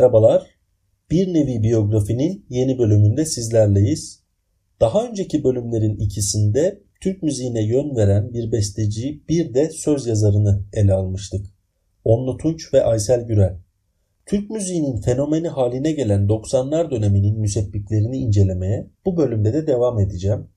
Merhabalar. Bir nevi biyografinin yeni bölümünde sizlerleyiz. Daha önceki bölümlerin ikisinde Türk müziğine yön veren bir besteci, bir de söz yazarını ele almıştık. Onlu Tunç ve Aysel Gürel. Türk müziğinin fenomeni haline gelen 90'lar döneminin müsebbiplerini incelemeye bu bölümde de devam edeceğim.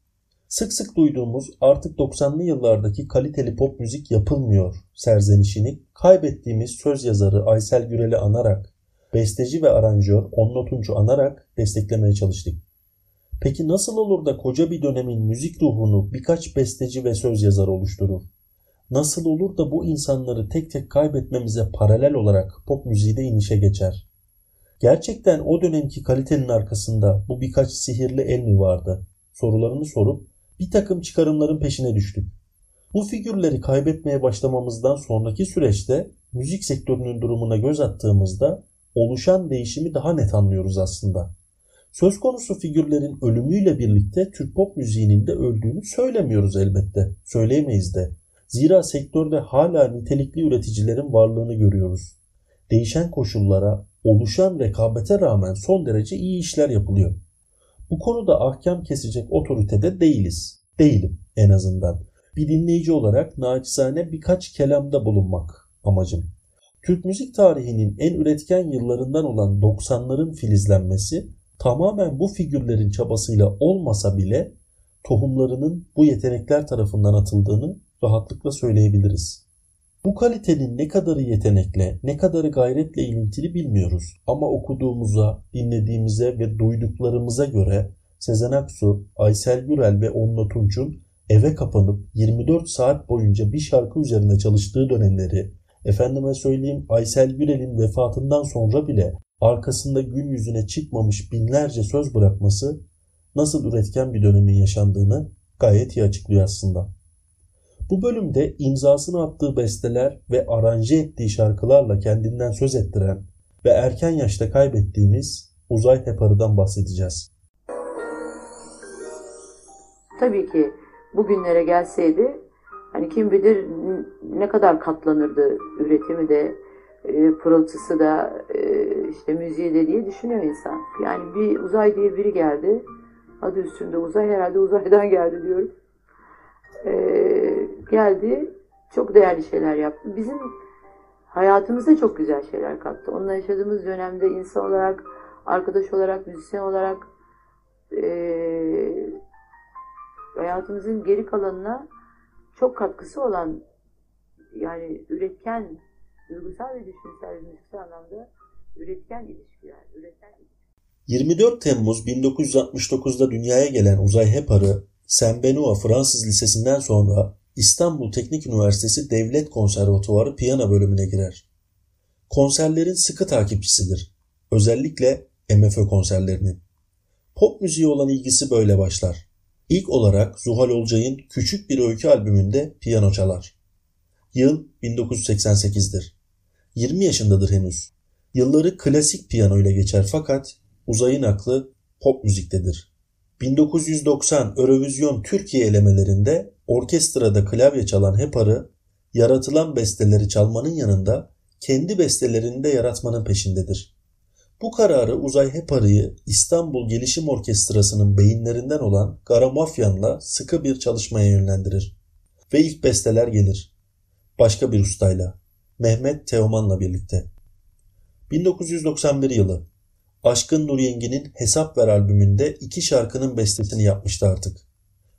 Sık sık duyduğumuz artık 90'lı yıllardaki kaliteli pop müzik yapılmıyor serzenişini kaybettiğimiz söz yazarı Aysel Gürel'i anarak besteci ve aranjör Onno Tunç'u anarak desteklemeye çalıştık. Peki nasıl olur da koca bir dönemin müzik ruhunu birkaç besteci ve söz yazarı oluşturur? Nasıl olur da bu insanları tek tek kaybetmemize paralel olarak pop müziği de inişe geçer? Gerçekten o dönemki kalitenin arkasında bu birkaç sihirli el mi vardı? Sorularını sorup bir takım çıkarımların peşine düştük. Bu figürleri kaybetmeye başlamamızdan sonraki süreçte müzik sektörünün durumuna göz attığımızda oluşan değişimi daha net anlıyoruz aslında. Söz konusu figürlerin ölümüyle birlikte Türk pop müziğinin de öldüğünü söylemiyoruz elbette. Söyleyemeyiz de. Zira sektörde hala nitelikli üreticilerin varlığını görüyoruz. Değişen koşullara, oluşan rekabete rağmen son derece iyi işler yapılıyor. Bu konuda ahkam kesecek otoritede değiliz. Değilim en azından. Bir dinleyici olarak naçizane birkaç kelamda bulunmak amacım. Türk müzik tarihinin en üretken yıllarından olan 90'ların filizlenmesi tamamen bu figürlerin çabasıyla olmasa bile tohumlarının bu yetenekler tarafından atıldığını rahatlıkla söyleyebiliriz. Bu kalitenin ne kadarı yetenekle, ne kadarı gayretle ilintili bilmiyoruz. Ama okuduğumuza, dinlediğimize ve duyduklarımıza göre Sezen Aksu, Aysel Gürel ve Onno Tunç'un eve kapanıp 24 saat boyunca bir şarkı üzerine çalıştığı dönemleri, Efendime söyleyeyim Aysel Gürel'in vefatından sonra bile arkasında gün yüzüne çıkmamış binlerce söz bırakması nasıl üretken bir dönemin yaşandığını gayet iyi açıklıyor aslında. Bu bölümde imzasını attığı besteler ve aranje ettiği şarkılarla kendinden söz ettiren ve erken yaşta kaybettiğimiz Uzay Heparı'dan bahsedeceğiz. Tabii ki bugünlere gelseydi Hani kim bilir ne kadar katlanırdı üretimi de, e, pırıltısı da, e, işte müziği de diye düşünüyor insan. Yani bir uzay diye biri geldi. Adı üstünde uzay herhalde uzaydan geldi diyorum. E, geldi çok değerli şeyler yaptı. Bizim hayatımızda çok güzel şeyler kattı. Onunla yaşadığımız dönemde insan olarak, arkadaş olarak, müzisyen olarak e, hayatımızın geri kalanına çok katkısı olan yani üretken, duygusal ve düşünsel ve anlamda üretken ilişkiler, üreten ilişkiler. 24 Temmuz 1969'da dünyaya gelen Uzay Hepar'ı Saint Benoît Fransız Lisesi'nden sonra İstanbul Teknik Üniversitesi Devlet Konservatuvarı piyano bölümüne girer. Konserlerin sıkı takipçisidir. Özellikle MFÖ konserlerinin. Pop müziği olan ilgisi böyle başlar. İlk olarak Zuhal Olcay'ın Küçük Bir Öykü albümünde piyano çalar. Yıl 1988'dir. 20 yaşındadır henüz. Yılları klasik piyano ile geçer fakat Uzay'ın aklı pop müziktedir. 1990 Eurovision Türkiye elemelerinde orkestrada klavye çalan Hepar'ı yaratılan besteleri çalmanın yanında kendi bestelerini de yaratmanın peşindedir. Bu kararı Uzay Heparı'yı İstanbul Gelişim Orkestrası'nın beyinlerinden olan Garamafyan'la sıkı bir çalışmaya yönlendirir. Ve ilk besteler gelir. Başka bir ustayla. Mehmet Teoman'la birlikte. 1991 yılı. Aşkın Nur Yengi'nin Hesap Ver albümünde iki şarkının bestesini yapmıştı artık.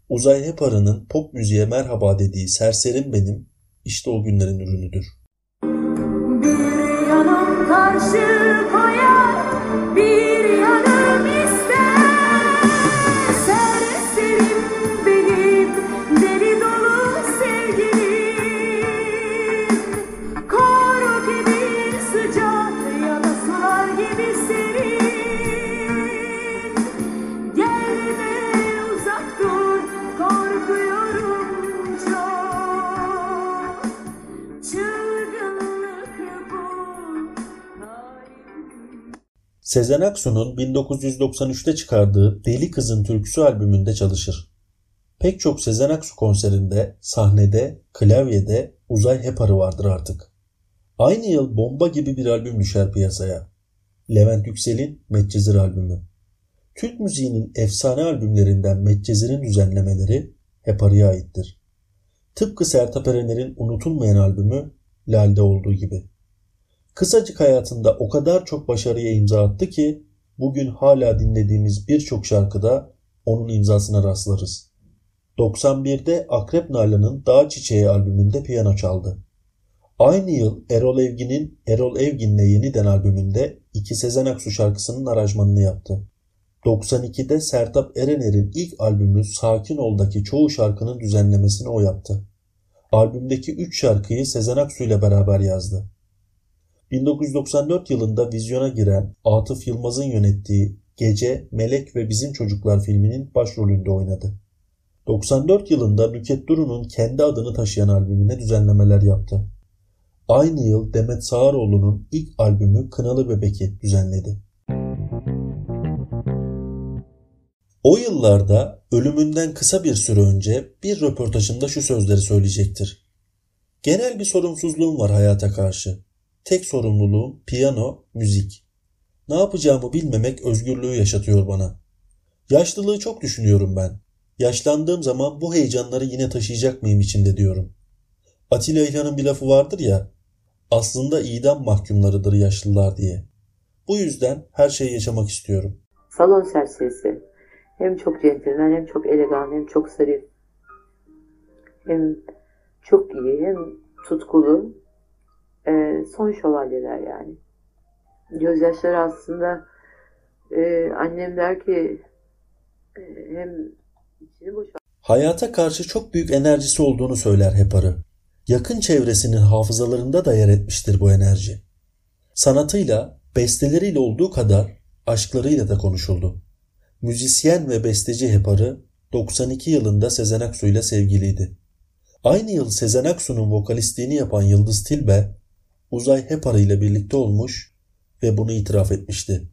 Uzay Heparı'nın pop müziğe merhaba dediği Serserim Benim işte o günlerin ürünüdür. Bir yanım karşı Sezen Aksu'nun 1993'te çıkardığı Deli Kızın Türküsü albümünde çalışır. Pek çok Sezen Aksu konserinde, sahnede, klavyede Uzay Heparı vardır artık. Aynı yıl bomba gibi bir albüm düşer piyasaya. Levent Yüksel'in Medcezir albümü. Türk müziğinin efsane albümlerinden Medcezir'in düzenlemeleri Heparı'ya aittir. Tıpkı Sertab Erener'in unutulmayan albümü Lal'de olduğu gibi. Kısacık hayatında o kadar çok başarıya imza attı ki bugün hala dinlediğimiz birçok şarkıda onun imzasına rastlarız. 91'de Akrep Nalan'ın Dağ Çiçeği albümünde piyano çaldı. Aynı yıl Erol Evgin'in Erol Evgin'le Yeniden albümünde iki Sezen Aksu şarkısının aranjmanını yaptı. 92'de Sertab Erener'in ilk albümü Sakin Ol'daki çoğu şarkının düzenlemesini o yaptı. Albümdeki 3 şarkıyı Sezen Aksu ile beraber yazdı. 1994 yılında vizyona giren Atıf Yılmaz'ın yönettiği Gece, Melek ve Bizim Çocuklar filminin başrolünde oynadı. 94 yılında Nüket Duru'nun kendi adını taşıyan albümüne düzenlemeler yaptı. Aynı yıl Demet Sağaroğlu'nun ilk albümü Kınalı Bebek'i düzenledi. O yıllarda ölümünden kısa bir süre önce bir röportajında şu sözleri söyleyecektir. Genel bir sorumsuzluğum var hayata karşı. Tek sorumluluğum piyano, müzik. Ne yapacağımı bilmemek özgürlüğü yaşatıyor bana. Yaşlılığı çok düşünüyorum ben. Yaşlandığım zaman bu heyecanları yine taşıyacak mıyım içinde diyorum. Atilla İlhan'ın bir lafı vardır ya, aslında idam mahkumlarıdır yaşlılar diye. Bu yüzden her şeyi yaşamak istiyorum. Salon serserisi. Hem çok centilmen hem çok elegan hem çok zarif. Hem çok iyi hem tutkulu. Ee, son şövalyeler yani. Gözyaşları aslında e, annem der ki e, hem içini boşalt. Hayata karşı çok büyük enerjisi olduğunu söyler hep arı. Yakın çevresinin hafızalarında da yer etmiştir bu enerji. Sanatıyla, besteleriyle olduğu kadar aşklarıyla da konuşuldu. Müzisyen ve besteci Heparı 92 yılında Sezen Aksu ile sevgiliydi. Aynı yıl Sezen Aksu'nun vokalistliğini yapan Yıldız Tilbe, Uzay Heparı ile birlikte olmuş ve bunu itiraf etmişti.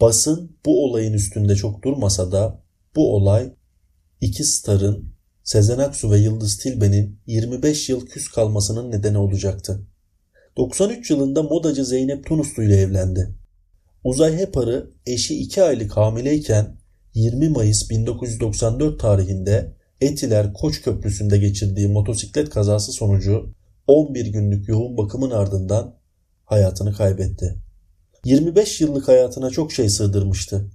Basın bu olayın üstünde çok durmasa da bu olay iki starın Sezen Aksu ve Yıldız Tilbe'nin 25 yıl küs kalmasının nedeni olacaktı. 93 yılında modacı Zeynep Tunuslu ile evlendi. Uzay Hepar'ı eşi 2 aylık hamileyken 20 Mayıs 1994 tarihinde Etiler Koç Köprüsü'nde geçirdiği motosiklet kazası sonucu 11 günlük yoğun bakımın ardından hayatını kaybetti. 25 yıllık hayatına çok şey sığdırmıştı.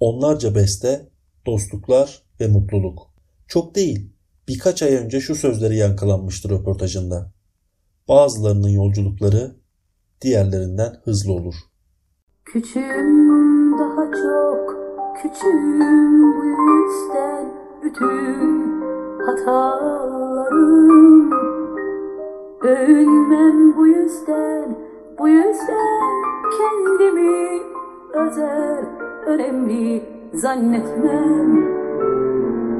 Onlarca beste, dostluklar ve mutluluk. Çok değil, birkaç ay önce şu sözleri yankılanmıştı röportajında. Bazılarının yolculukları diğerlerinden hızlı olur. Küçüğüm daha çok küçüğüm bu yüzden bütün hatalarım Övünmem bu yüzden bu yüzden kendimi özel önemli zannetmem.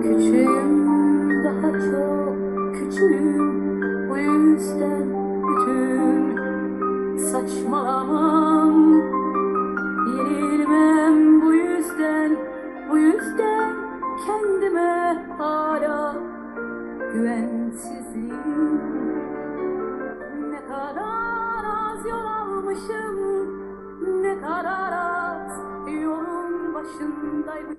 Küçüğüm daha çok küçüğüm bu yüzden bütün saçmalamam başındaymış.